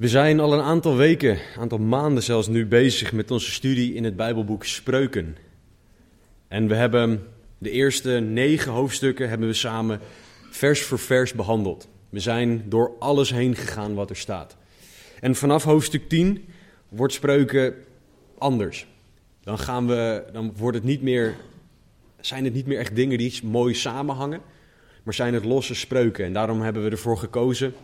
We zijn al een aantal weken, een aantal maanden zelfs nu bezig met onze studie in het Bijbelboek Spreuken. En we hebben de eerste negen hoofdstukken hebben we samen vers voor vers behandeld. We zijn door alles heen gegaan wat er staat. En vanaf hoofdstuk 10 wordt Spreuken anders. Dan, gaan we, dan wordt het niet meer, zijn het niet meer echt dingen die mooi samenhangen, maar zijn het losse spreuken. En daarom hebben we ervoor gekozen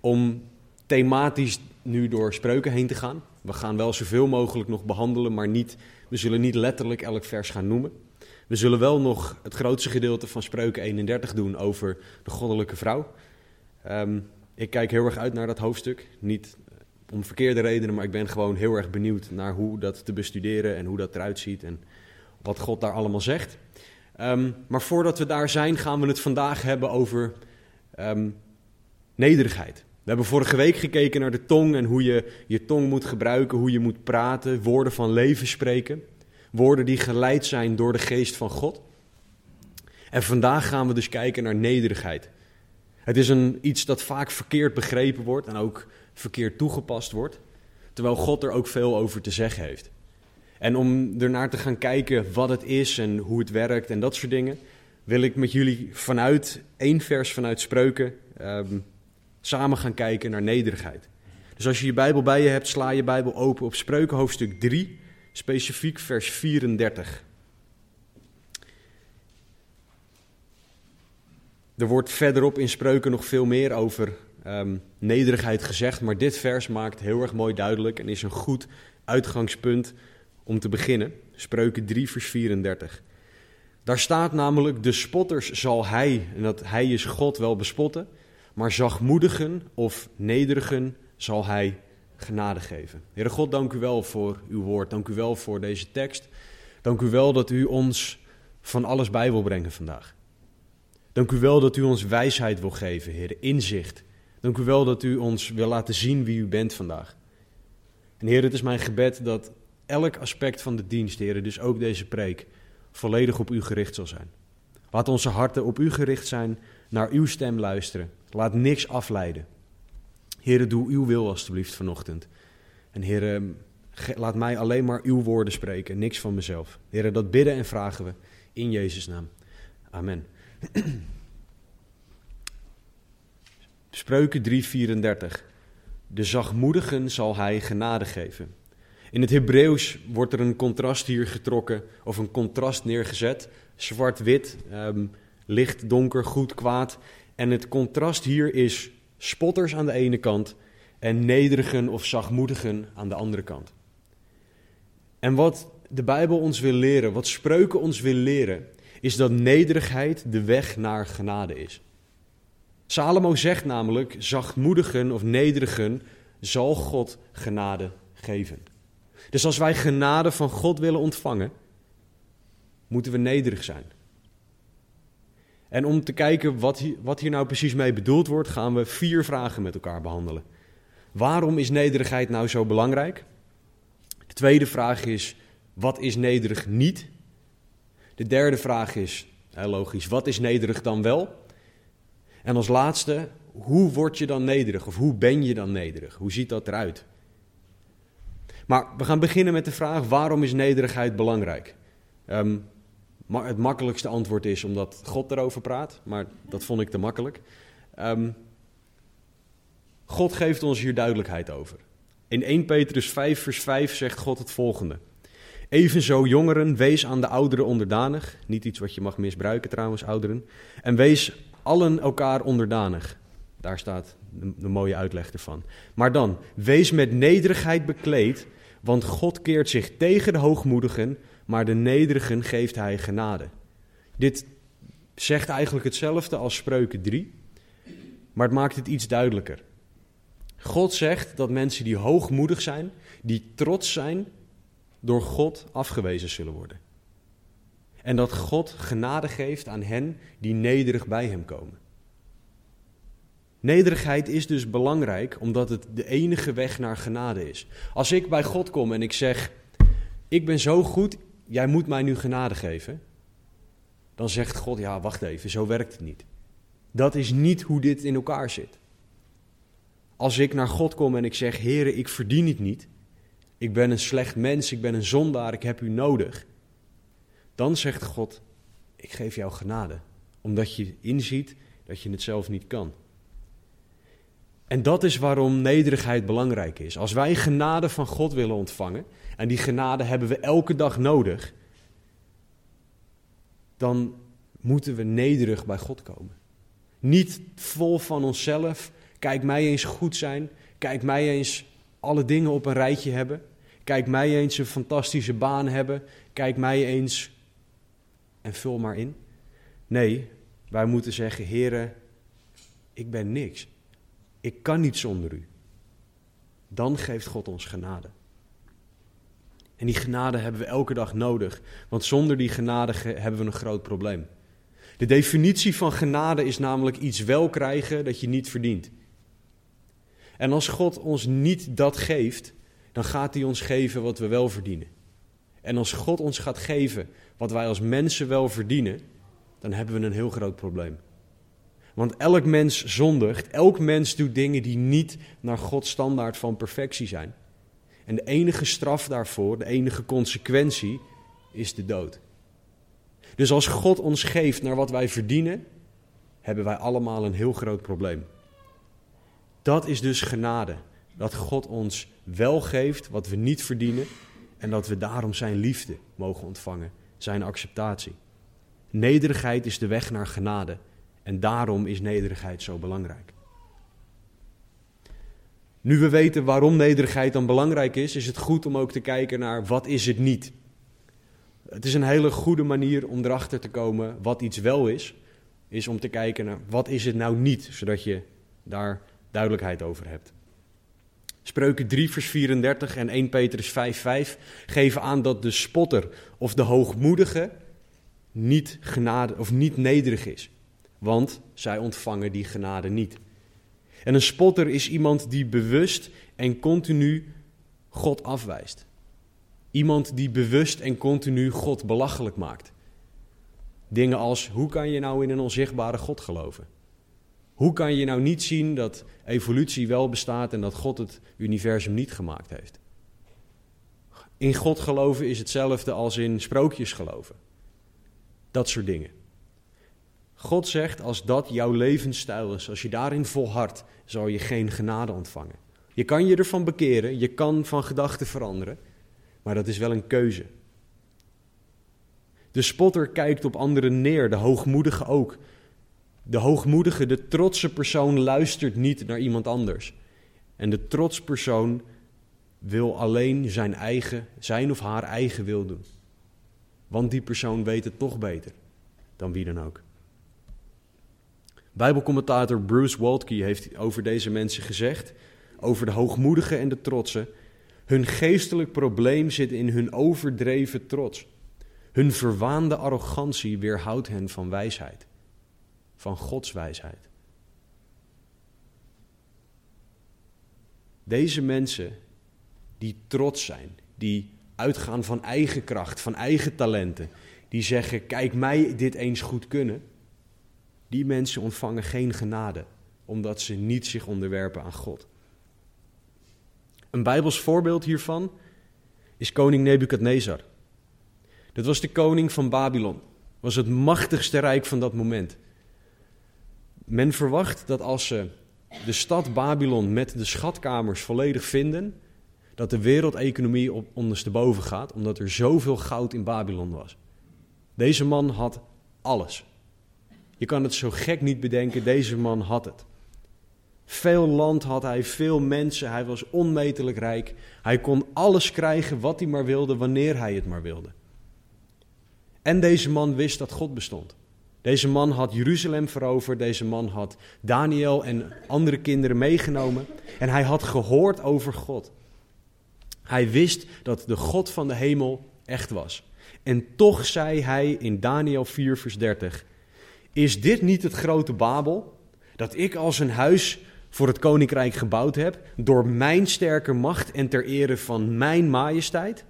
om thematisch nu door spreuken heen te gaan. We gaan wel zoveel mogelijk nog behandelen, maar niet, we zullen niet letterlijk elk vers gaan noemen. We zullen wel nog het grootste gedeelte van spreuken 31 doen over de goddelijke vrouw. Ehm, ik kijk heel erg uit naar dat hoofdstuk. Niet om verkeerde redenen, maar ik ben gewoon heel erg benieuwd naar hoe dat te bestuderen en hoe dat eruit ziet en wat God daar allemaal zegt. Ehm, maar voordat we daar zijn, gaan we het vandaag hebben over um, nederigheid. We hebben vorige week gekeken naar de tong en hoe je je tong moet gebruiken, hoe je moet praten, woorden van leven spreken. Woorden die geleid zijn door de geest van God. En vandaag gaan we dus kijken naar nederigheid. Het is een, iets dat vaak verkeerd begrepen wordt en ook verkeerd toegepast wordt, terwijl God er ook veel over te zeggen heeft. En om ernaar te gaan kijken wat het is en hoe het werkt en dat soort dingen, wil ik met jullie vanuit één vers vanuit Spreuken um, samen gaan kijken naar nederigheid. Dus als je je Bijbel bij je hebt, sla je Bijbel open op Spreuken hoofdstuk 3, specifiek vers 34. Er wordt verderop in Spreuken nog veel meer over um, nederigheid gezegd, maar dit vers maakt heel erg mooi duidelijk en is een goed uitgangspunt om te beginnen. Spreuken 3, vers 34. Daar staat namelijk: De spotters zal hij, en dat hij is God, wel bespotten, maar zachtmoedigen of nederigen zal hij genade geven. Heere God, dank u wel voor uw woord. Dank u wel voor deze tekst. Dank u wel dat u ons van alles bij wil brengen vandaag. Dank u wel dat u ons wijsheid wil geven, Heer, inzicht. Dank u wel dat u ons wil laten zien wie u bent vandaag. En Heer, het is mijn gebed dat elk aspect van de dienst, Heer, dus ook deze preek, volledig op u gericht zal zijn. Laat onze harten op u gericht zijn, naar uw stem luisteren. Laat niks afleiden. Heer, doe uw wil alstublieft vanochtend. En Heer, laat mij alleen maar uw woorden spreken, niks van mezelf. Heer, dat bidden en vragen we in Jezus' naam. Amen. Spreuken 3:34. De zachtmoedigen zal hij genade geven. In het Hebreeuws wordt er een contrast hier getrokken, of een contrast neergezet. Zwart-wit, um, licht, donker, goed, kwaad. En het contrast hier is spotters aan de ene kant en nederigen of zachtmoedigen aan de andere kant. En wat de Bijbel ons wil leren, wat spreuken ons wil leren, is dat nederigheid de weg naar genade is. Salomo zegt namelijk: zachtmoedigen of nederigen zal God genade geven. Dus als wij genade van God willen ontvangen, moeten we nederig zijn. En om te kijken wat hier, wat hier nou precies mee bedoeld wordt, gaan we vier vragen met elkaar behandelen. Waarom is nederigheid nou zo belangrijk? De tweede vraag is: wat is nederig niet? De derde vraag is, heel logisch, wat is nederig dan wel? En als laatste, hoe word je dan nederig? Of hoe ben je dan nederig? Hoe ziet dat eruit? Maar we gaan beginnen met de vraag: waarom is nederigheid belangrijk? Um, het makkelijkste antwoord is omdat God erover praat, maar dat vond ik te makkelijk. Um, God geeft ons hier duidelijkheid over. In 1 Petrus 5, vers 5 zegt God het volgende. Evenzo, jongeren, wees aan de ouderen onderdanig. Niet iets wat je mag misbruiken trouwens, ouderen. En wees allen elkaar onderdanig. Daar staat de, de mooie uitleg ervan. Maar dan, wees met nederigheid bekleed, want God keert zich tegen de hoogmoedigen, maar de nederigen geeft hij genade. Dit zegt eigenlijk hetzelfde als Spreuken 3, maar het maakt het iets duidelijker. God zegt dat mensen die hoogmoedig zijn, die trots zijn, door God afgewezen zullen worden. En dat God genade geeft aan hen die nederig bij Hem komen. Nederigheid is dus belangrijk omdat het de enige weg naar genade is. Als ik bij God kom en ik zeg: Ik ben zo goed, jij moet mij nu genade geven. Dan zegt God: Ja, wacht even, zo werkt het niet. Dat is niet hoe dit in elkaar zit. Als ik naar God kom en ik zeg: Heere, ik verdien het niet. Ik ben een slecht mens, ik ben een zondaar, ik heb u nodig. Dan zegt God: Ik geef jou genade, omdat je inziet dat je het zelf niet kan. En dat is waarom nederigheid belangrijk is. Als wij genade van God willen ontvangen, en die genade hebben we elke dag nodig, dan moeten we nederig bij God komen. Niet vol van onszelf, kijk mij eens goed zijn, kijk mij eens alle dingen op een rijtje hebben, kijk mij eens een fantastische baan hebben, kijk mij eens en vul maar in. Nee, wij moeten zeggen, Heere, ik ben niks. Ik kan niet zonder u. Dan geeft God ons genade. En die genade hebben we elke dag nodig, want zonder die genade hebben we een groot probleem. De definitie van genade is namelijk iets wel krijgen dat je niet verdient. En als God ons niet dat geeft, dan gaat hij ons geven wat we wel verdienen. En als God ons gaat geven wat wij als mensen wel verdienen, dan hebben we een heel groot probleem. Want elk mens zondigt, elk mens doet dingen die niet naar Gods standaard van perfectie zijn. En de enige straf daarvoor, de enige consequentie, is de dood. Dus als God ons geeft naar wat wij verdienen, hebben wij allemaal een heel groot probleem. Dat is dus genade. Dat God ons wel geeft wat we niet verdienen en dat we daarom zijn liefde mogen ontvangen, zijn acceptatie. Nederigheid is de weg naar genade. En daarom is nederigheid zo belangrijk. Nu we weten waarom nederigheid dan belangrijk is, is het goed om ook te kijken naar wat is het niet. Het is een hele goede manier om erachter te komen wat iets wel is, is om te kijken naar wat is het nou niet, zodat je daar duidelijkheid over hebt. Spreuken 3 vers 34 en 1 Petrus 5 5 geven aan dat de spotter of de hoogmoedige niet genade of niet nederig is want zij ontvangen die genade niet. En een spotter is iemand die bewust en continu God afwijst. Iemand die bewust en continu God belachelijk maakt. Dingen als: hoe kan je nou in een onzichtbare God geloven? Hoe kan je nou niet zien dat evolutie wel bestaat en dat God het universum niet gemaakt heeft? In God geloven is hetzelfde als in sprookjes geloven. Dat soort dingen. God zegt, als dat jouw levensstijl is, als je daarin volhardt, zal je geen genade ontvangen. Je kan je ervan bekeren, je kan van gedachten veranderen, maar dat is wel een keuze. De spotter kijkt op anderen neer, de hoogmoedige ook. De hoogmoedige, de trotse persoon luistert niet naar iemand anders. En de trots persoon wil alleen zijn eigen, zijn of haar eigen wil doen. Want die persoon weet het toch beter dan wie dan ook. Bijbelcommentator Bruce Waltke heeft over deze mensen gezegd, over de hoogmoedigen en de trotsen, hun geestelijk probleem zit in hun overdreven trots. Hun verwaande arrogantie weerhoudt hen van wijsheid, van Gods wijsheid. Deze mensen die trots zijn, die uitgaan van eigen kracht, van eigen talenten, die zeggen: Kijk mij dit eens goed kunnen die mensen ontvangen geen genade, omdat ze niet zich onderwerpen aan God. Een Bijbels voorbeeld hiervan is koning Nebukadnezar. Dat was de koning van Babylon. Was het machtigste rijk van dat moment. Men verwacht dat als ze de stad Babylon met de schatkamers volledig vinden, dat de wereldeconomie op ondersteboven gaat, omdat er zoveel goud in Babylon was. Deze man had alles. Je kan het zo gek niet bedenken, deze man had het. Veel land had hij, veel mensen, hij was onmetelijk rijk. Hij kon alles krijgen wat hij maar wilde, wanneer hij het maar wilde. En deze man wist dat God bestond. Deze man had Jeruzalem veroverd. Deze man had Daniel en andere kinderen meegenomen. En hij had gehoord over God. Hij wist dat de God van de hemel echt was. En toch zei hij in Daniel 4, vers 30: Is dit niet het grote Babel? Dat ik als een huis voor het koninkrijk gebouwd heb, door mijn sterke macht en ter ere van mijn majesteit?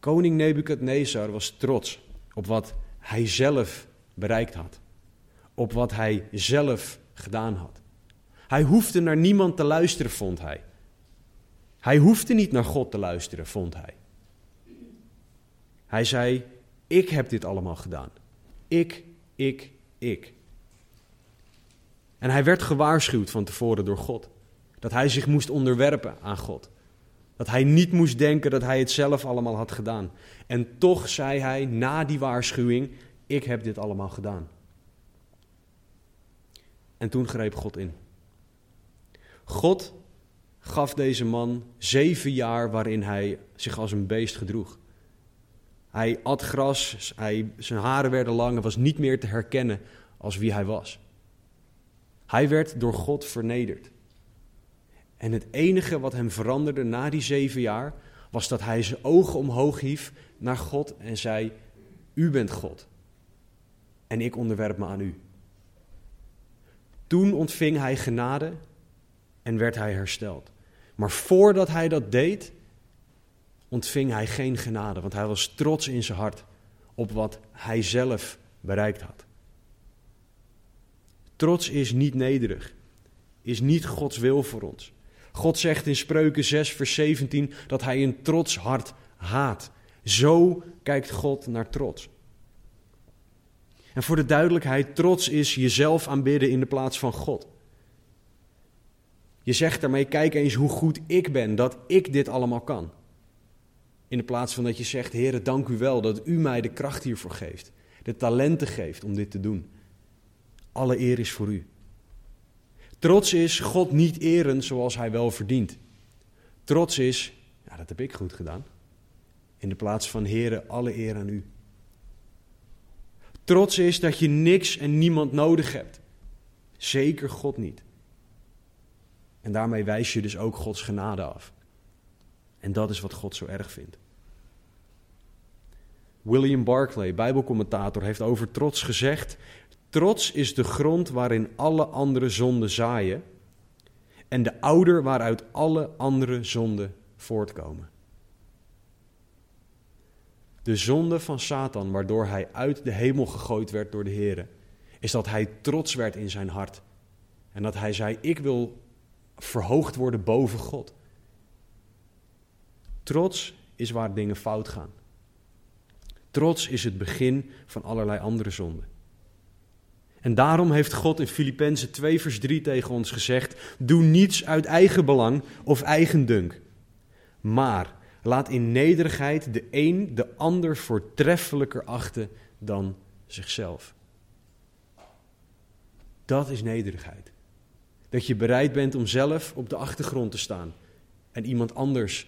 Koning Nebukadnezar was trots op wat hij zelf bereikt had, op wat hij zelf gedaan had. Hij hoefde naar niemand te luisteren, vond hij. Hij hoefde niet naar God te luisteren, vond hij. Hij zei: Ik heb dit allemaal gedaan. Ik, ik, ik. En hij werd gewaarschuwd van tevoren door God. Dat hij zich moest onderwerpen aan God. Dat hij niet moest denken dat hij het zelf allemaal had gedaan. En toch zei hij na die waarschuwing: Ik heb dit allemaal gedaan. En toen greep God in. God gaf deze man zeven jaar waarin hij zich als een beest gedroeg. Hij at gras, hij, zijn haren werden lang en was niet meer te herkennen als wie hij was. Hij werd door God vernederd. En het enige wat hem veranderde na die zeven jaar was dat hij zijn ogen omhoog hief naar God en zei: U bent God. En ik onderwerp me aan u. Toen ontving hij genade en werd hij hersteld. Maar voordat hij dat deed, ontving hij geen genade, want hij was trots in zijn hart op wat hij zelf bereikt had. Trots is niet nederig, is niet Gods wil voor ons. God zegt in Spreuken 6, vers 17 dat hij een trots hart haat. Zo kijkt God naar trots. En voor de duidelijkheid, trots is jezelf aanbidden in de plaats van God. Je zegt daarmee, kijk eens hoe goed ik ben, dat ik dit allemaal kan. In de plaats van dat je zegt, Heer, dank u wel dat u mij de kracht hiervoor geeft. De talenten geeft om dit te doen. Alle eer is voor u. Trots is God niet eren zoals hij wel verdient. Trots is, ja, dat heb ik goed gedaan. In de plaats van Heere, alle eer aan u. Trots is dat je niks en niemand nodig hebt. Zeker God niet. En daarmee wijs je dus ook Gods genade af. En dat is wat God zo erg vindt. William Barclay, Bijbelcommentator, heeft over trots gezegd: Trots is de grond waarin alle andere zonden zaaien en de ouder waaruit alle andere zonden voortkomen. De zonde van Satan, waardoor hij uit de hemel gegooid werd door de Heer, is dat hij trots werd in zijn hart. En dat hij zei: Ik wil verhoogd worden boven God. Trots is waar dingen fout gaan. Trots is het begin van allerlei andere zonden. En daarom heeft God in Filippenzen 2 vers 3 tegen ons gezegd: Doe niets uit eigen belang of eigen dunk. Maar laat in nederigheid de een de ander voortreffelijker achten dan zichzelf. Dat is nederigheid. Dat je bereid bent om zelf op de achtergrond te staan en iemand anders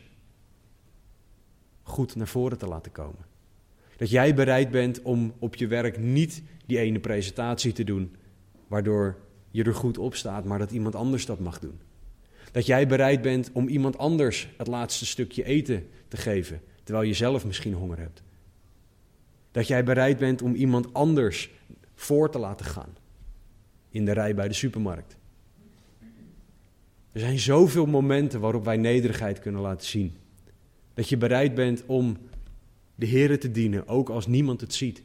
goed naar voren te laten komen. Dat jij bereid bent om op je werk niet die ene presentatie te doen, waardoor je er goed op staat, maar dat iemand anders dat mag doen. Dat jij bereid bent om iemand anders het laatste stukje eten te geven, terwijl je zelf misschien honger hebt. Dat jij bereid bent om iemand anders voor te laten gaan in de rij bij de supermarkt. Er zijn zoveel momenten waarop wij nederigheid kunnen laten zien. Dat je bereid bent om de Heer te dienen, ook als niemand het ziet.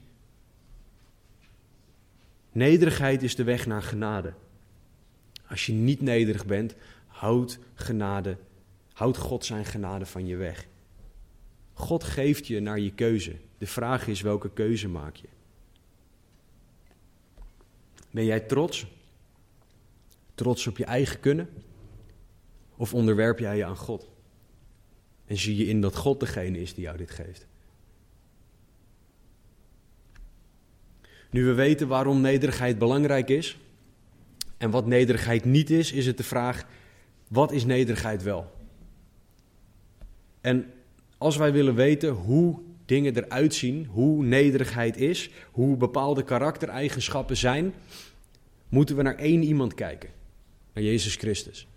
Nederigheid is de weg naar genade. Als je niet nederig bent, houd genade, houd God zijn genade van je weg. God geeft je naar je keuze. De vraag is welke keuze maak je? Ben jij trots? Trots op je eigen kunnen? Of onderwerp jij je aan God? En zie je in dat God degene is die jou dit geeft? Nu we weten waarom nederigheid belangrijk is en wat nederigheid niet is, is het de vraag: wat is nederigheid wel? En als wij willen weten hoe dingen eruit zien, hoe nederigheid is, hoe bepaalde karaktereigenschappen zijn, moeten we naar één iemand kijken: naar Jezus Christus.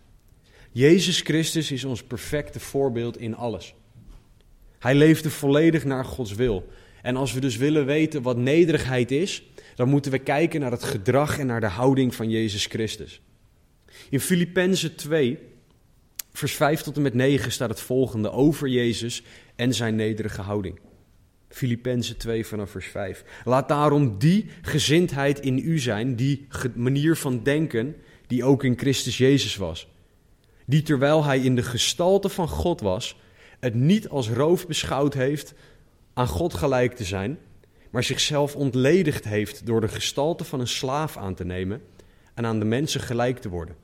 Jezus Christus is ons perfecte voorbeeld in alles. Hij leefde volledig naar Gods wil. En als we dus willen weten wat nederigheid is, dan moeten we kijken naar het gedrag en naar de houding van Jezus Christus. In Filippenzen 2, vers 5 tot en met 9 staat het volgende over Jezus en zijn nederige houding. Filippenzen 2 vanaf vers 5. Laat daarom die gezindheid in u zijn, die manier van denken, die ook in Christus Jezus was. Die terwijl hij in de gestalte van God was, het niet als roof beschouwd heeft aan God gelijk te zijn, maar zichzelf ontledigd heeft door de gestalte van een slaaf aan te nemen en aan de mensen gelijk te worden.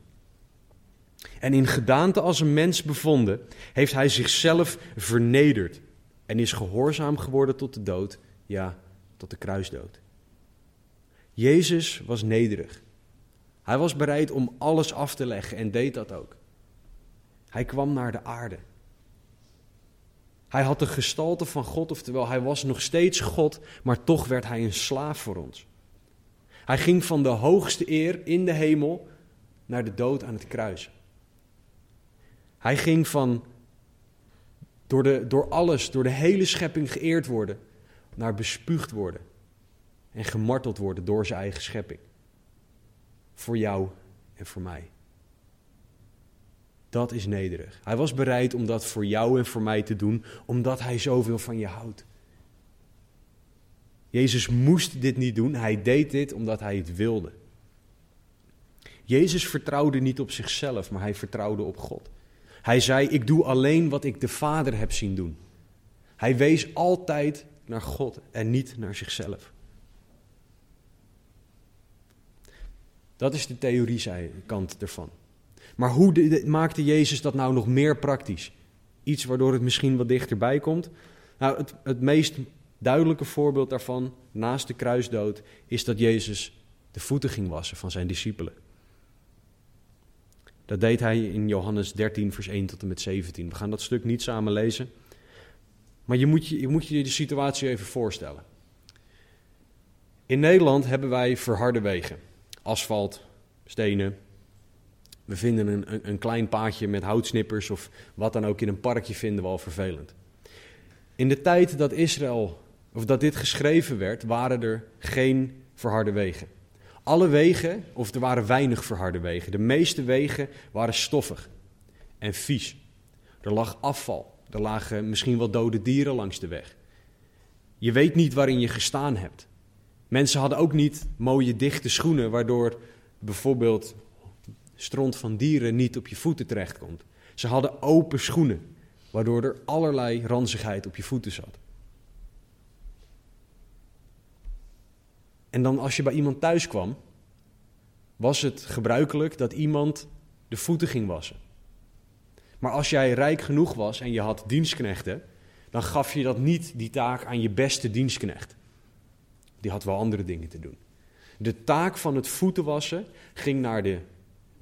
En in gedaante als een mens bevonden, heeft hij zichzelf vernederd en is gehoorzaam geworden tot de dood, ja, tot de kruisdood. Jezus was nederig. Hij was bereid om alles af te leggen en deed dat ook. Hij kwam naar de aarde. Hij had de gestalte van God, oftewel hij was nog steeds God, maar toch werd hij een slaaf voor ons. Hij ging van de hoogste eer in de hemel naar de dood aan het kruis. Hij ging van door, de, door alles, door de hele schepping geëerd worden, naar bespuugd worden en gemarteld worden door zijn eigen schepping. Voor jou en voor mij. Dat is nederig. Hij was bereid om dat voor jou en voor mij te doen, omdat hij zoveel van je houdt. Jezus moest dit niet doen, hij deed dit omdat hij het wilde. Jezus vertrouwde niet op zichzelf, maar hij vertrouwde op God. Hij zei: Ik doe alleen wat ik de Vader heb zien doen. Hij wees altijd naar God en niet naar zichzelf. Dat is de theorie kant ervan. Maar hoe maakte Jezus dat nou nog meer praktisch? Iets waardoor het misschien wat dichterbij komt. Nou, het, het meest duidelijke voorbeeld daarvan, naast de kruisdood, is dat Jezus de voeten ging wassen van zijn discipelen. Dat deed hij in Johannes 13, vers 1 tot en met 17. We gaan dat stuk niet samen lezen. Maar je moet je, je, moet je de situatie even voorstellen. In Nederland hebben wij verharde wegen. Asfalt, stenen, we vinden een, een, een, klein paadje met houtsnippers of wat dan ook in een parkje vinden we al vervelend. In de tijd dat Israël, of dat dit geschreven werd, waren er geen verharde wegen. Alle wegen, of er waren weinig verharde wegen. De meeste wegen waren stoffig en vies. Er lag afval. Er lagen misschien wel dode dieren langs de weg. Je weet niet waarin je gestaan hebt. Mensen hadden ook niet mooie dichte schoenen, waardoor bijvoorbeeld stront van dieren niet op je voeten terechtkomt. Ze hadden open schoenen, waardoor er allerlei ranzigheid op je voeten zat. En dan als je bij iemand thuis kwam, was het gebruikelijk dat iemand de voeten ging wassen. Maar als jij rijk genoeg was en je had dienstknechten, dan gaf je dat niet die taak aan je beste dienstknecht. Die had wel andere dingen te doen. De taak van het voeten wassen ging naar de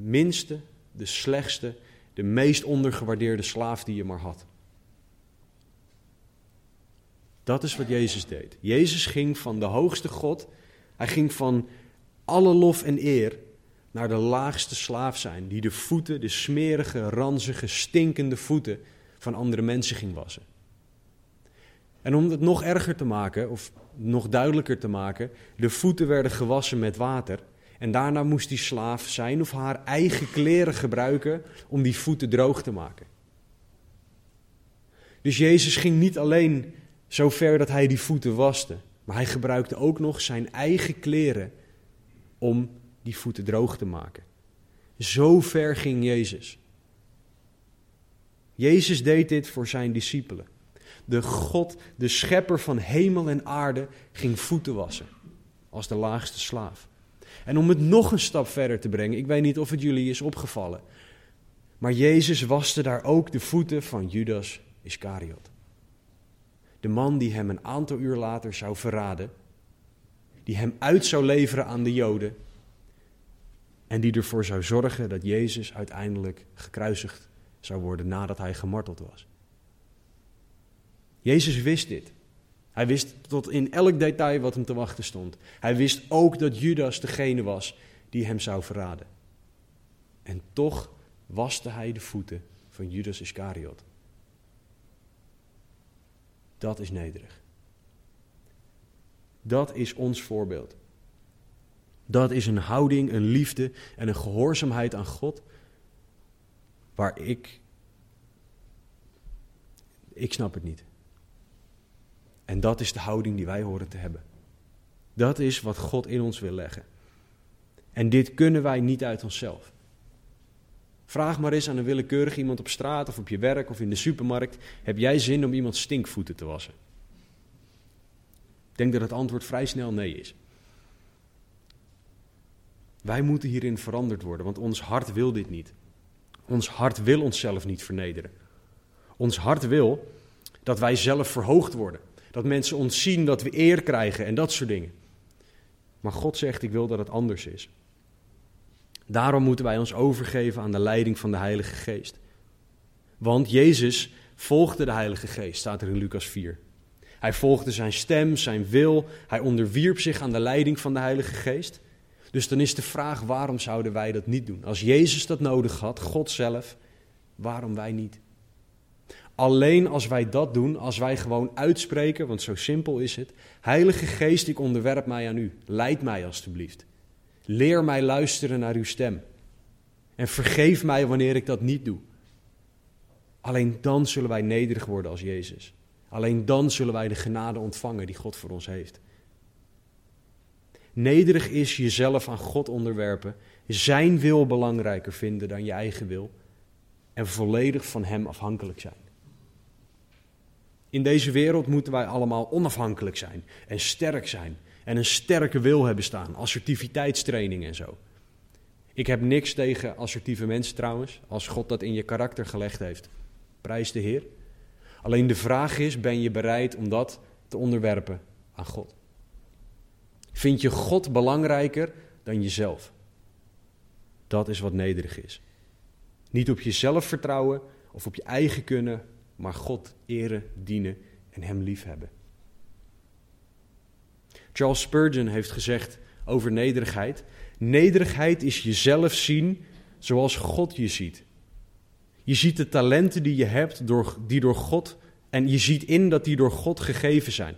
minste, de slechtste, de meest ondergewaardeerde slaaf die je maar had. Dat is wat Jezus deed. Jezus ging van de hoogste God, hij ging van alle lof en eer naar de laagste slaaf zijn, die de voeten, de smerige, ranzige, stinkende voeten van andere mensen ging wassen. En om het nog erger te maken, of nog duidelijker te maken, de voeten werden gewassen met water en daarna moest die slaaf zijn of haar eigen kleren gebruiken om die voeten droog te maken. Dus Jezus ging niet alleen zo ver dat hij die voeten waste, maar hij gebruikte ook nog zijn eigen kleren om die voeten droog te maken. Zo ver ging Jezus. Jezus deed dit voor zijn discipelen. De God, de schepper van hemel en aarde, ging voeten wassen als de laagste slaaf. En om het nog een stap verder te brengen, ik weet niet of het jullie is opgevallen, maar Jezus waste daar ook de voeten van Judas Iscariot. De man die hem een aantal uur later zou verraden, die hem uit zou leveren aan de Joden en die ervoor zou zorgen dat Jezus uiteindelijk gekruisigd zou worden nadat hij gemarteld was. Jezus wist dit. Hij wist tot in elk detail wat hem te wachten stond. Hij wist ook dat Judas degene was die hem zou verraden. En toch waste hij de voeten van Judas Iscariot. Dat is nederig. Dat is ons voorbeeld. Dat is een houding, een liefde en een gehoorzaamheid aan God. Waar ik. Ik snap het niet. En dat is de houding die wij horen te hebben. Dat is wat God in ons wil leggen. En dit kunnen wij niet uit onszelf. Vraag maar eens aan een willekeurig iemand op straat of op je werk of in de supermarkt: heb jij zin om iemand stinkvoeten te wassen? Ik denk dat het antwoord vrij snel nee is. Wij moeten hierin veranderd worden, want ons hart wil dit niet. Ons hart wil onszelf niet vernederen. Ons hart wil dat wij zelf verhoogd worden. Dat mensen ons zien, dat we eer krijgen en dat soort dingen. Maar God zegt, ik wil dat het anders is. Daarom moeten wij ons overgeven aan de leiding van de Heilige Geest. Want Jezus volgde de Heilige Geest, staat er in Lucas 4. Hij volgde zijn stem, zijn wil, hij onderwierp zich aan de leiding van de Heilige Geest. Dus dan is de vraag, waarom zouden wij dat niet doen? Als Jezus dat nodig had, God zelf, waarom wij niet? Alleen als wij dat doen, als wij gewoon uitspreken, want zo simpel is het. Heilige Geest, ik onderwerp mij aan u. Leid mij alstublieft. Leer mij luisteren naar uw stem. En vergeef mij wanneer ik dat niet doe. Alleen dan zullen wij nederig worden als Jezus. Alleen dan zullen wij de genade ontvangen die God voor ons heeft. Nederig is jezelf aan God onderwerpen, Zijn wil belangrijker vinden dan je eigen wil en volledig van Hem afhankelijk zijn. In deze wereld moeten wij allemaal onafhankelijk zijn en sterk zijn en een sterke wil hebben staan, assertiviteitstraining en zo. Ik heb niks tegen assertieve mensen trouwens, als God dat in je karakter gelegd heeft. Prijs de Heer. Alleen de vraag is, ben je bereid om dat te onderwerpen aan God? Vind je God belangrijker dan jezelf? Dat is wat nederig is. Niet op jezelf vertrouwen of op je eigen kunnen, maar God eren, dienen en Hem liefhebben. Charles Spurgeon heeft gezegd over nederigheid: Nederigheid is jezelf zien zoals God je ziet. Je ziet de talenten die je hebt, door, die door God, en je ziet in dat die door God gegeven zijn.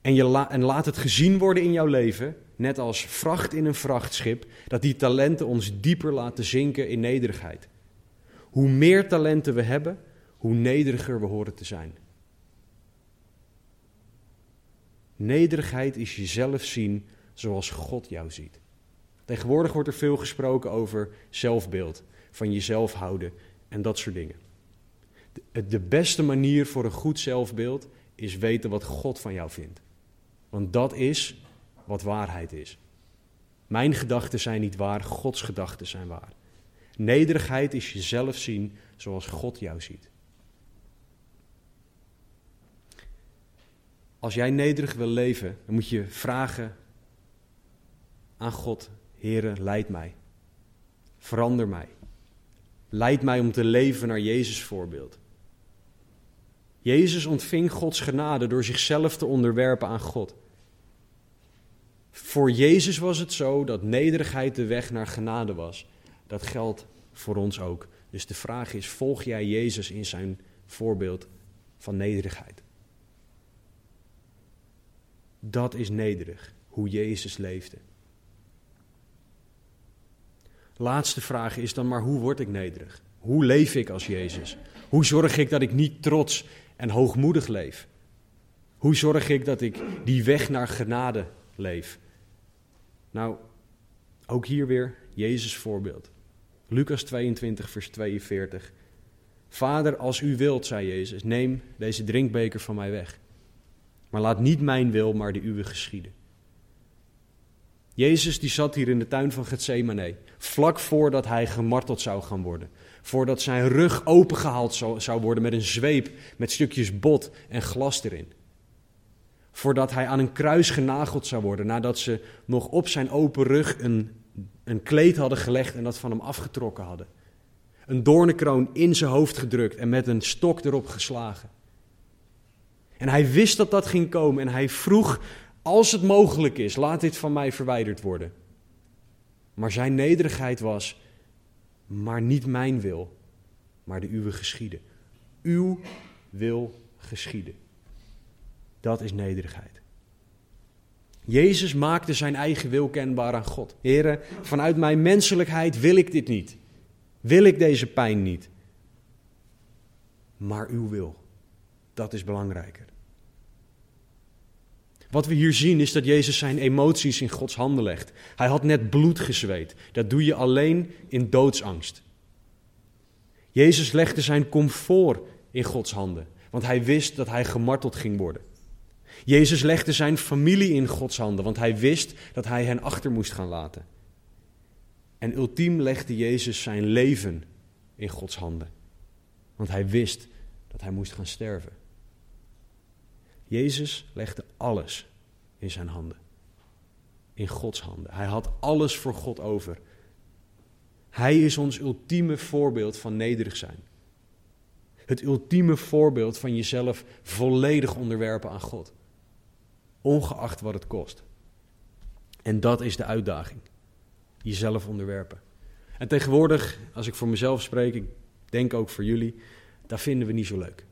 En, je en laat het gezien worden in jouw leven, net als vracht in een vrachtschip, dat die talenten ons dieper laten zinken in nederigheid. Hoe meer talenten we hebben, hoe nederiger we horen te zijn. Nederigheid is jezelf zien zoals God jou ziet. Tegenwoordig wordt er veel gesproken over zelfbeeld, van jezelf houden en dat soort dingen. De beste manier voor een goed zelfbeeld is weten wat God van jou vindt. Want dat is wat waarheid is. Mijn gedachten zijn niet waar, Gods gedachten zijn waar. Nederigheid is jezelf zien zoals God jou ziet. Als jij nederig wil leven, dan moet je vragen aan God: Heere, leid mij. Verander mij. Leid mij om te leven naar Jezus' voorbeeld. Jezus ontving Gods genade door zichzelf te onderwerpen aan God. Voor Jezus was het zo dat nederigheid de weg naar genade was. Dat geldt voor ons ook. Dus de vraag is: volg jij Jezus in zijn voorbeeld van nederigheid? Dat is nederig, hoe Jezus leefde. Laatste vraag is dan maar hoe word ik nederig? Hoe leef ik als Jezus? Hoe zorg ik dat ik niet trots en hoogmoedig leef? Hoe zorg ik dat ik die weg naar genade leef? Nou, ook hier weer Jezus voorbeeld. Lucas 22, vers 42. Vader, als u wilt, zei Jezus, neem deze drinkbeker van mij weg. Maar laat niet mijn wil, maar de uwe geschieden. Jezus die zat hier in de tuin van Gethsemane, vlak voordat hij gemarteld zou gaan worden. Voordat zijn rug opengehaald zou worden met een zweep met stukjes bot en glas erin. Voordat hij aan een kruis genageld zou worden, nadat ze nog op zijn open rug een, een kleed hadden gelegd en dat van hem afgetrokken hadden. Een doornenkroon in zijn hoofd gedrukt en met een stok erop geslagen. En hij wist dat dat ging komen en hij vroeg, als het mogelijk is, laat dit van mij verwijderd worden. Maar zijn nederigheid was, maar niet mijn wil, maar de uwe geschieden. Uw wil geschieden. Dat is nederigheid. Jezus maakte zijn eigen wil kenbaar aan God. Heren, vanuit mijn menselijkheid wil ik dit niet. Wil ik deze pijn niet. Maar uw wil, dat is belangrijker. Wat we hier zien is dat Jezus zijn emoties in Gods handen legt. Hij had net bloed gezweet. Dat doe je alleen in doodsangst. Jezus legde zijn comfort in Gods handen, want hij wist dat hij gemarteld ging worden. Jezus legde zijn familie in Gods handen, want hij wist dat hij hen achter moest gaan laten. En ultiem legde Jezus zijn leven in Gods handen, want hij wist dat hij moest gaan sterven. Jezus legde alles in zijn handen. In Gods handen. Hij had alles voor God over. Hij is ons ultieme voorbeeld van nederig zijn. Het ultieme voorbeeld van jezelf volledig onderwerpen aan God. Ongeacht wat het kost. En dat is de uitdaging. Jezelf onderwerpen. En tegenwoordig, als ik voor mezelf spreek, ik denk ook voor jullie, dat vinden we niet zo leuk.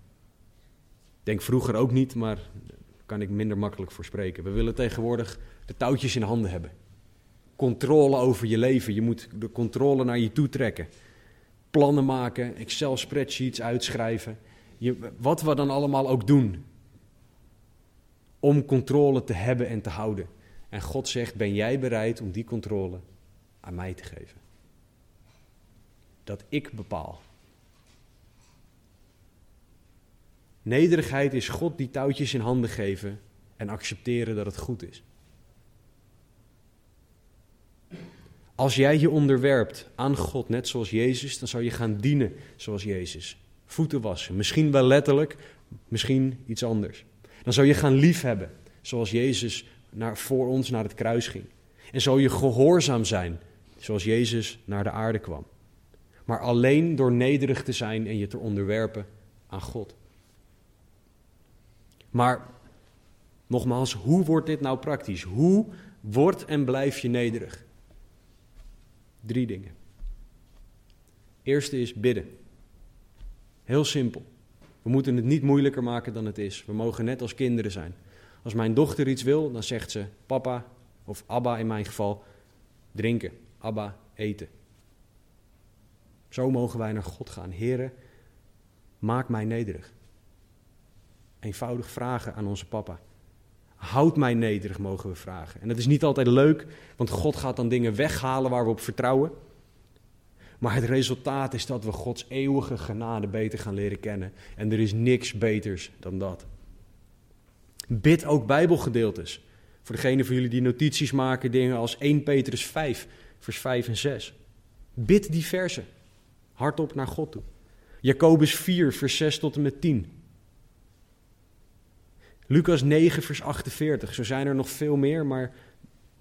Denk vroeger ook niet, maar daar kan ik minder makkelijk voor spreken. We willen tegenwoordig de touwtjes in handen hebben. Controle over je leven. Je moet de controle naar je toe trekken. Plannen maken, Excel-spreadsheets uitschrijven. Je, wat we dan allemaal ook doen. Om controle te hebben en te houden. En God zegt: Ben jij bereid om die controle aan mij te geven? Dat ik bepaal. Nederigheid is God die touwtjes in handen geven en accepteren dat het goed is. Als jij je onderwerpt aan God, net zoals Jezus, dan zou je gaan dienen zoals Jezus. Voeten wassen, misschien wel letterlijk, misschien iets anders. Dan zou je gaan liefhebben, zoals Jezus naar, voor ons naar het kruis ging. En zou je gehoorzaam zijn, zoals Jezus naar de aarde kwam. Maar alleen door nederig te zijn en je te onderwerpen aan God. Maar nogmaals, hoe wordt dit nou praktisch? Hoe wordt en blijf je nederig? Drie dingen. Eerste is bidden. Heel simpel. We moeten het niet moeilijker maken dan het is. We mogen net als kinderen zijn. Als mijn dochter iets wil, dan zegt ze papa of abba in mijn geval drinken. Abba eten. Zo mogen wij naar God gaan. Heren, maak mij nederig. Eenvoudig vragen aan onze papa. Houd mij nederig, mogen we vragen. En dat is niet altijd leuk, want God gaat dan dingen weghalen waar we op vertrouwen. Maar het resultaat is dat we Gods eeuwige genade beter gaan leren kennen. En er is niks beters dan dat. Bid ook Bijbelgedeeltes. Voor degene van jullie die notities maken, dingen als 1 Petrus 5, vers 5 en 6. Bid die versen. Hardop naar God toe. Jacobus 4, vers 6 tot en met 10. Lucas 9, vers 48. Zo zijn er nog veel meer, maar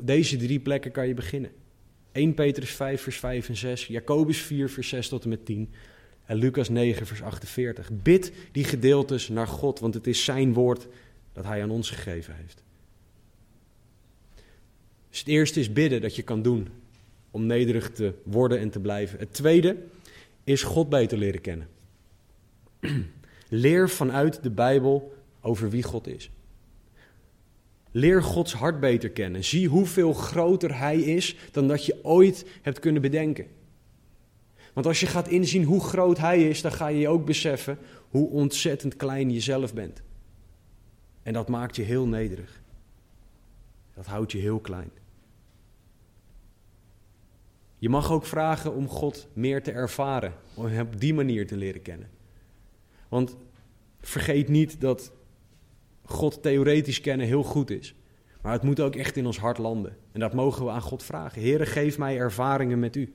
deze drie plekken kan je beginnen. 1 Petrus 5, vers 5 en 6. Jacobus 4, vers 6 tot en met 10. En Lucas 9, vers 48. Bid die gedeeltes naar God, want het is zijn woord dat hij aan ons gegeven heeft. Dus het eerste is bidden dat je kan doen om nederig te worden en te blijven. Het tweede is God beter leren kennen. Leer vanuit de Bijbel over wie God is. Leer Gods hart beter kennen. Zie hoeveel groter Hij is dan dat je ooit hebt kunnen bedenken. Want als je gaat inzien hoe groot Hij is, dan ga je je ook beseffen hoe ontzettend klein je zelf bent. En dat maakt je heel nederig. Dat houdt je heel klein. Je mag ook vragen om God meer te ervaren, om Hem op die manier te leren kennen. Want vergeet niet dat God theoretisch kennen heel goed is. Maar het moet ook echt in ons hart landen. En dat mogen we aan God vragen. Heere, geef mij ervaringen met u.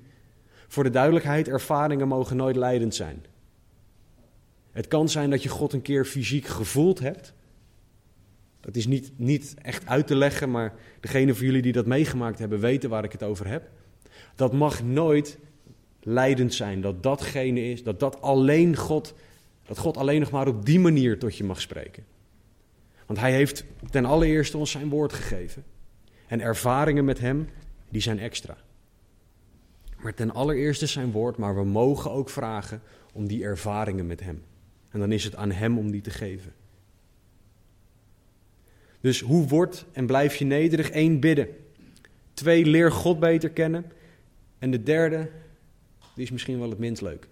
Voor de duidelijkheid, ervaringen mogen nooit leidend zijn. Het kan zijn dat je God een keer fysiek gevoeld hebt. Dat is niet, niet echt uit te leggen, maar degene van jullie die dat meegemaakt hebben, weten waar ik het over heb. Dat mag nooit leidend zijn. Dat datgene is, dat dat alleen God, dat God alleen nog maar op die manier tot je mag spreken. Want hij heeft ten allereerste ons zijn woord gegeven. En ervaringen met hem, die zijn extra. Maar ten allereerste zijn woord, maar we mogen ook vragen om die ervaringen met hem. En dan is het aan hem om die te geven. Dus hoe wordt en blijf je nederig? Eén, bidden. Twee, leer God beter kennen. En de derde, die is misschien wel het minst leuk.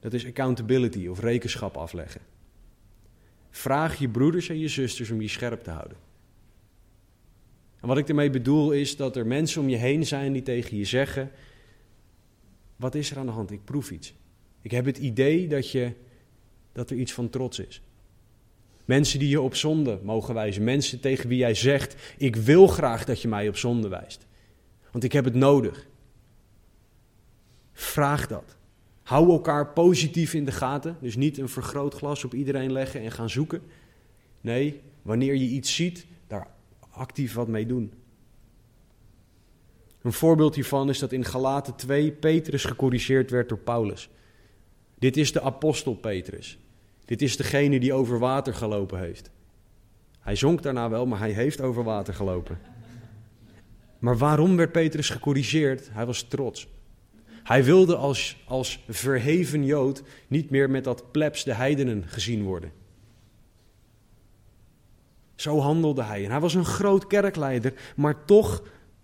Dat is accountability of rekenschap afleggen. Vraag je broeders en je zusters om je scherp te houden. En wat ik ermee bedoel is dat er mensen om je heen zijn die tegen je zeggen: Wat is er aan de hand? Ik proef iets. Ik heb het idee dat, je, dat er iets van trots is. Mensen die je op zonde mogen wijzen. Mensen tegen wie jij zegt: Ik wil graag dat je mij op zonde wijst. Want ik heb het nodig. Vraag dat. Hou elkaar positief in de gaten. Dus niet een vergrootglas op iedereen leggen en gaan zoeken. Nee, wanneer je iets ziet, daar actief wat mee doen. Een voorbeeld hiervan is dat in Galaten 2 Petrus gecorrigeerd werd door Paulus. Dit is de apostel Petrus. Dit is degene die over water gelopen heeft. Hij zonk daarna wel, maar hij heeft over water gelopen. Maar waarom werd Petrus gecorrigeerd? Hij was trots. Hij wilde als, als verheven Jood niet meer met dat plebs de heidenen gezien worden. Zo handelde hij. En hij was een groot kerkleider, maar toch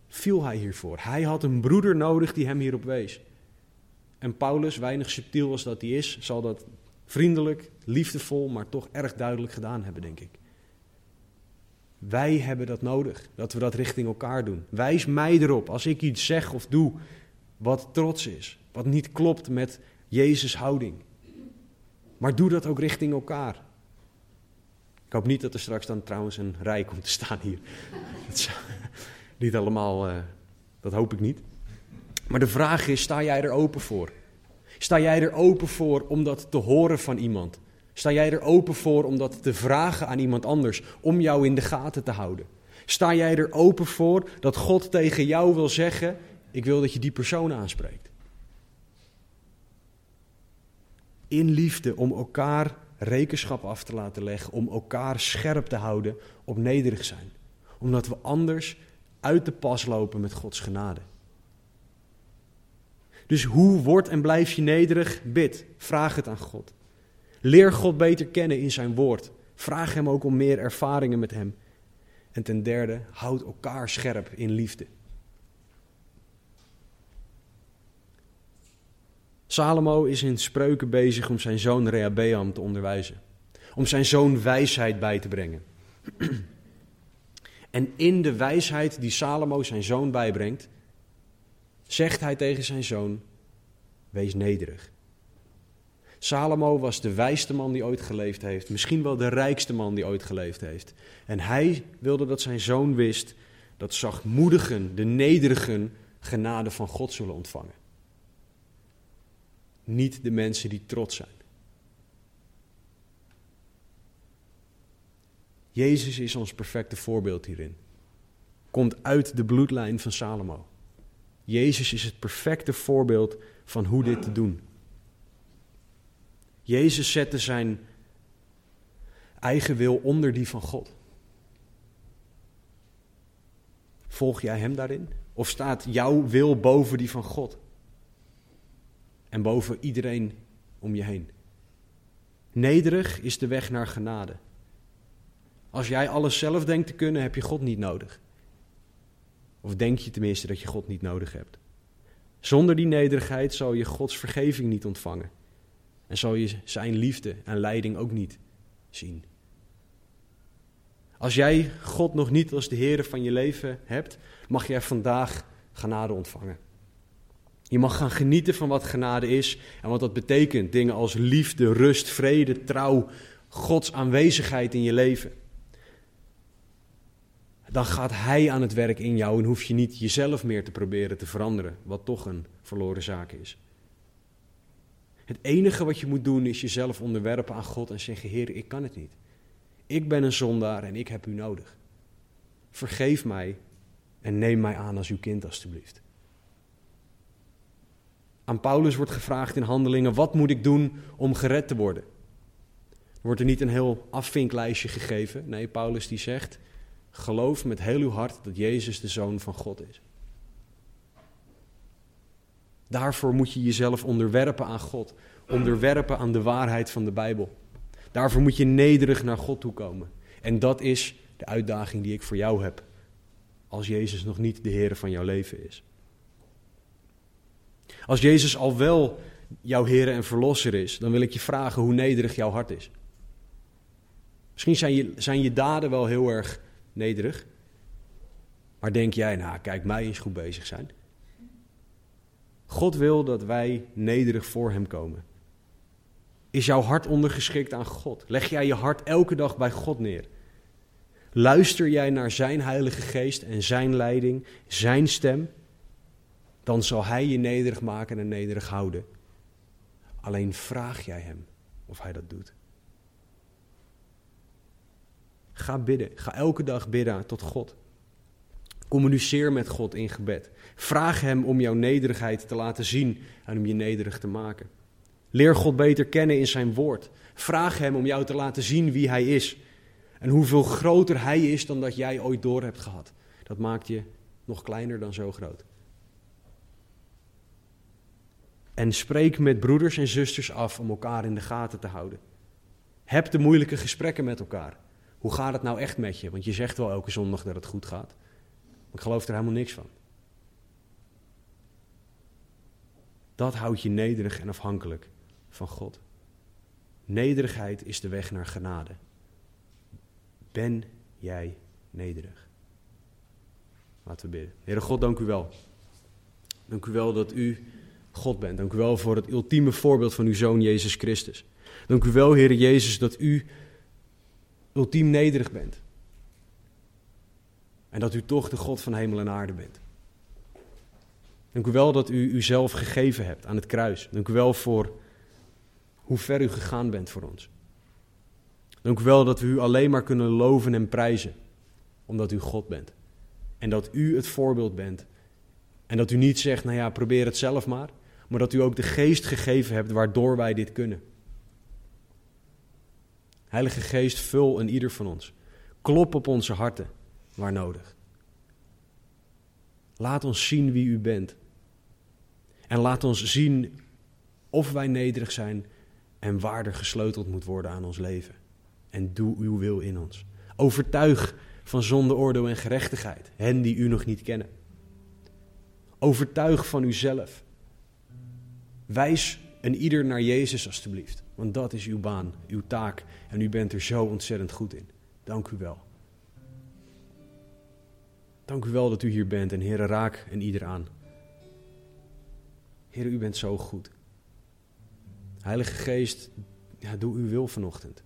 viel hij hiervoor. Hij had een broeder nodig die hem hierop wees. En Paulus, weinig subtiel als dat hij is, zal dat vriendelijk, liefdevol, maar toch erg duidelijk gedaan hebben, denk ik. Wij hebben dat nodig, dat we dat richting elkaar doen. Wijs mij erop als ik iets zeg of doe wat trots is, wat niet klopt met Jezus' houding. Maar doe dat ook richting elkaar. Ik hoop niet dat er straks dan trouwens een rij komt te staan hier. Dat niet allemaal, uh, dat hoop ik niet. Maar de vraag is, sta jij er open voor? Sta jij er open voor om dat te horen van iemand? Sta jij er open voor om dat te vragen aan iemand anders, om jou in de gaten te houden? Sta jij er open voor dat God tegen jou wil zeggen: Ik wil dat je die persoon aanspreekt? In liefde om elkaar rekenschap af te laten leggen, om elkaar scherp te houden op nederig zijn. Omdat we anders uit de pas lopen met Gods genade. Dus hoe wordt en blijf je nederig? Bid, vraag het aan God. Leer God beter kennen in zijn woord. Vraag hem ook om meer ervaringen met hem. En ten derde, houd elkaar scherp in liefde. Salomo is in spreuken bezig om zijn zoon Rehabeam te onderwijzen. Om zijn zoon wijsheid bij te brengen. En in de wijsheid die Salomo zijn zoon bijbrengt, zegt hij tegen zijn zoon: Wees nederig. Salomo was de wijste man die ooit geleefd heeft, misschien wel de rijkste man die ooit geleefd heeft. En hij wilde dat zijn zoon wist dat zachtmoedigen, de nederigen, genade van God zullen ontvangen. Niet de mensen die trots zijn. Jezus is ons perfecte voorbeeld hierin. Komt uit de bloedlijn van Salomo. Jezus is het perfecte voorbeeld van hoe dit te doen. Jezus zette zijn eigen wil onder die van God. Volg jij hem daarin? Of staat jouw wil boven die van God? En boven iedereen om je heen? Nederig is de weg naar genade. Als jij alles zelf denkt te kunnen, heb je God niet nodig. Of denk je tenminste dat je God niet nodig hebt. Zonder die nederigheid zal je Gods vergeving niet ontvangen. En zal je zijn liefde en leiding ook niet zien. Als jij God nog niet als de Heer van je leven hebt, mag jij vandaag genade ontvangen. Je mag gaan genieten van wat genade is en wat dat betekent. Dingen als liefde, rust, vrede, trouw, Gods aanwezigheid in je leven dan gaat Hij aan het werk in jou en hoef je niet jezelf meer te proberen te veranderen, wat toch een verloren zaak is. Het enige wat je moet doen is jezelf onderwerpen aan God en zeggen: Heer, ik kan het niet. Ik ben een zondaar en ik heb u nodig. Vergeef mij en neem mij aan als uw kind, alstublieft. Aan Paulus wordt gevraagd in handelingen: wat moet ik doen om gered te worden? wordt er niet een heel afvinklijstje gegeven. Nee, Paulus die zegt, geloof met heel uw hart dat Jezus de Zoon van God is. Daarvoor moet je jezelf onderwerpen aan God, onderwerpen aan de waarheid van de Bijbel. Daarvoor moet je nederig naar God toe komen. En dat is de uitdaging die ik voor jou heb, als Jezus nog niet de Heer van jouw leven is. Als Jezus al wel jouw Heer en Verlosser is, dan wil ik je vragen hoe nederig jouw hart is. Misschien zijn je, zijn je daden wel heel erg nederig, maar denk jij, nou kijk, mij eens goed bezig zijn. God wil dat wij nederig voor Hem komen. Is jouw hart ondergeschikt aan God? Leg jij je hart elke dag bij God neer? Luister jij naar Zijn Heilige Geest en Zijn leiding, Zijn stem? Dan zal Hij je nederig maken en nederig houden. Alleen vraag jij Hem of Hij dat doet. Ga bidden. Ga elke dag bidden tot God. Communiceer met God in gebed. Vraag Hem om jouw nederigheid te laten zien en om je nederig te maken. Leer God beter kennen in Zijn woord. Vraag Hem om jou te laten zien wie Hij is. En hoeveel groter Hij is dan dat jij ooit door hebt gehad. Dat maakt je nog kleiner dan zo groot. En spreek met broeders en zusters af om elkaar in de gaten te houden. Heb de moeilijke gesprekken met elkaar. Hoe gaat het nou echt met je? Want je zegt wel elke zondag dat het goed gaat. Maar ik geloof er helemaal niks van. Dat houdt je nederig en afhankelijk van God. Nederigheid is de weg naar genade. Ben jij nederig? Laten we bidden. Heere God, dank u wel. Dank u wel dat u God bent. Dank u wel voor het ultieme voorbeeld van uw Zoon Jezus Christus. Dank u wel, Heere Jezus, dat u ultiem nederig bent. En dat u toch de God van hemel en aarde bent. Dank u wel dat u uzelf gegeven hebt aan het kruis. Dank u wel voor hoe ver u gegaan bent voor ons. Dank u wel dat we u alleen maar kunnen loven en prijzen, omdat u God bent. En dat u het voorbeeld bent. En dat u niet zegt, nou ja, probeer het zelf maar, maar dat u ook de geest gegeven hebt waardoor wij dit kunnen. Heilige Geest, vul een ieder van ons. Klop op onze harten waar nodig. Laat ons zien wie u bent. En laat ons zien of wij nederig zijn en waar er gesleuteld moet worden aan ons leven. En doe uw wil in ons. Overtuig van zonde, oordeel en gerechtigheid hen die u nog niet kennen. Overtuig van uzelf. Wijs een ieder naar Jezus alstublieft. Want dat is uw baan, uw taak. En u bent er zo ontzettend goed in. Dank u wel. Dank u wel dat u hier bent en Heere, raak een ieder aan. Heer, u bent zo goed. Heilige Geest, ja, doe uw wil vanochtend.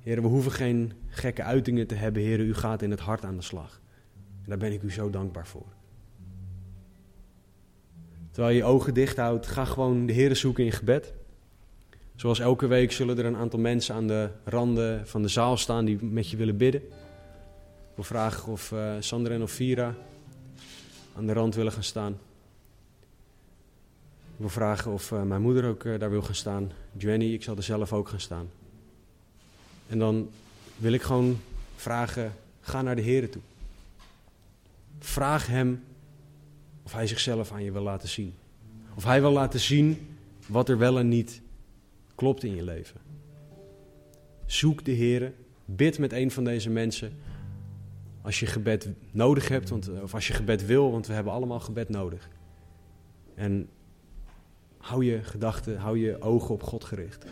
Heer, we hoeven geen gekke uitingen te hebben. Heer, u gaat in het hart aan de slag. En daar ben ik u zo dankbaar voor. Terwijl je ogen dicht houdt, ga gewoon de Heer zoeken in gebed. Zoals elke week zullen er een aantal mensen aan de randen van de zaal staan die met je willen bidden. Wil vragen of uh, Sandra en Vira aan de rand willen gaan staan. Wil vragen of uh, mijn moeder ook uh, daar wil gaan staan. Jenny, ik zal er zelf ook gaan staan. En dan wil ik gewoon vragen, ga naar de Heer toe. Vraag Hem of Hij zichzelf aan je wil laten zien. Of Hij wil laten zien wat er wel en niet klopt in je leven. Zoek de Heer, bid met een van deze mensen. Als je gebed nodig hebt, want, of als je gebed wil, want we hebben allemaal gebed nodig. En hou je gedachten, hou je ogen op God gericht.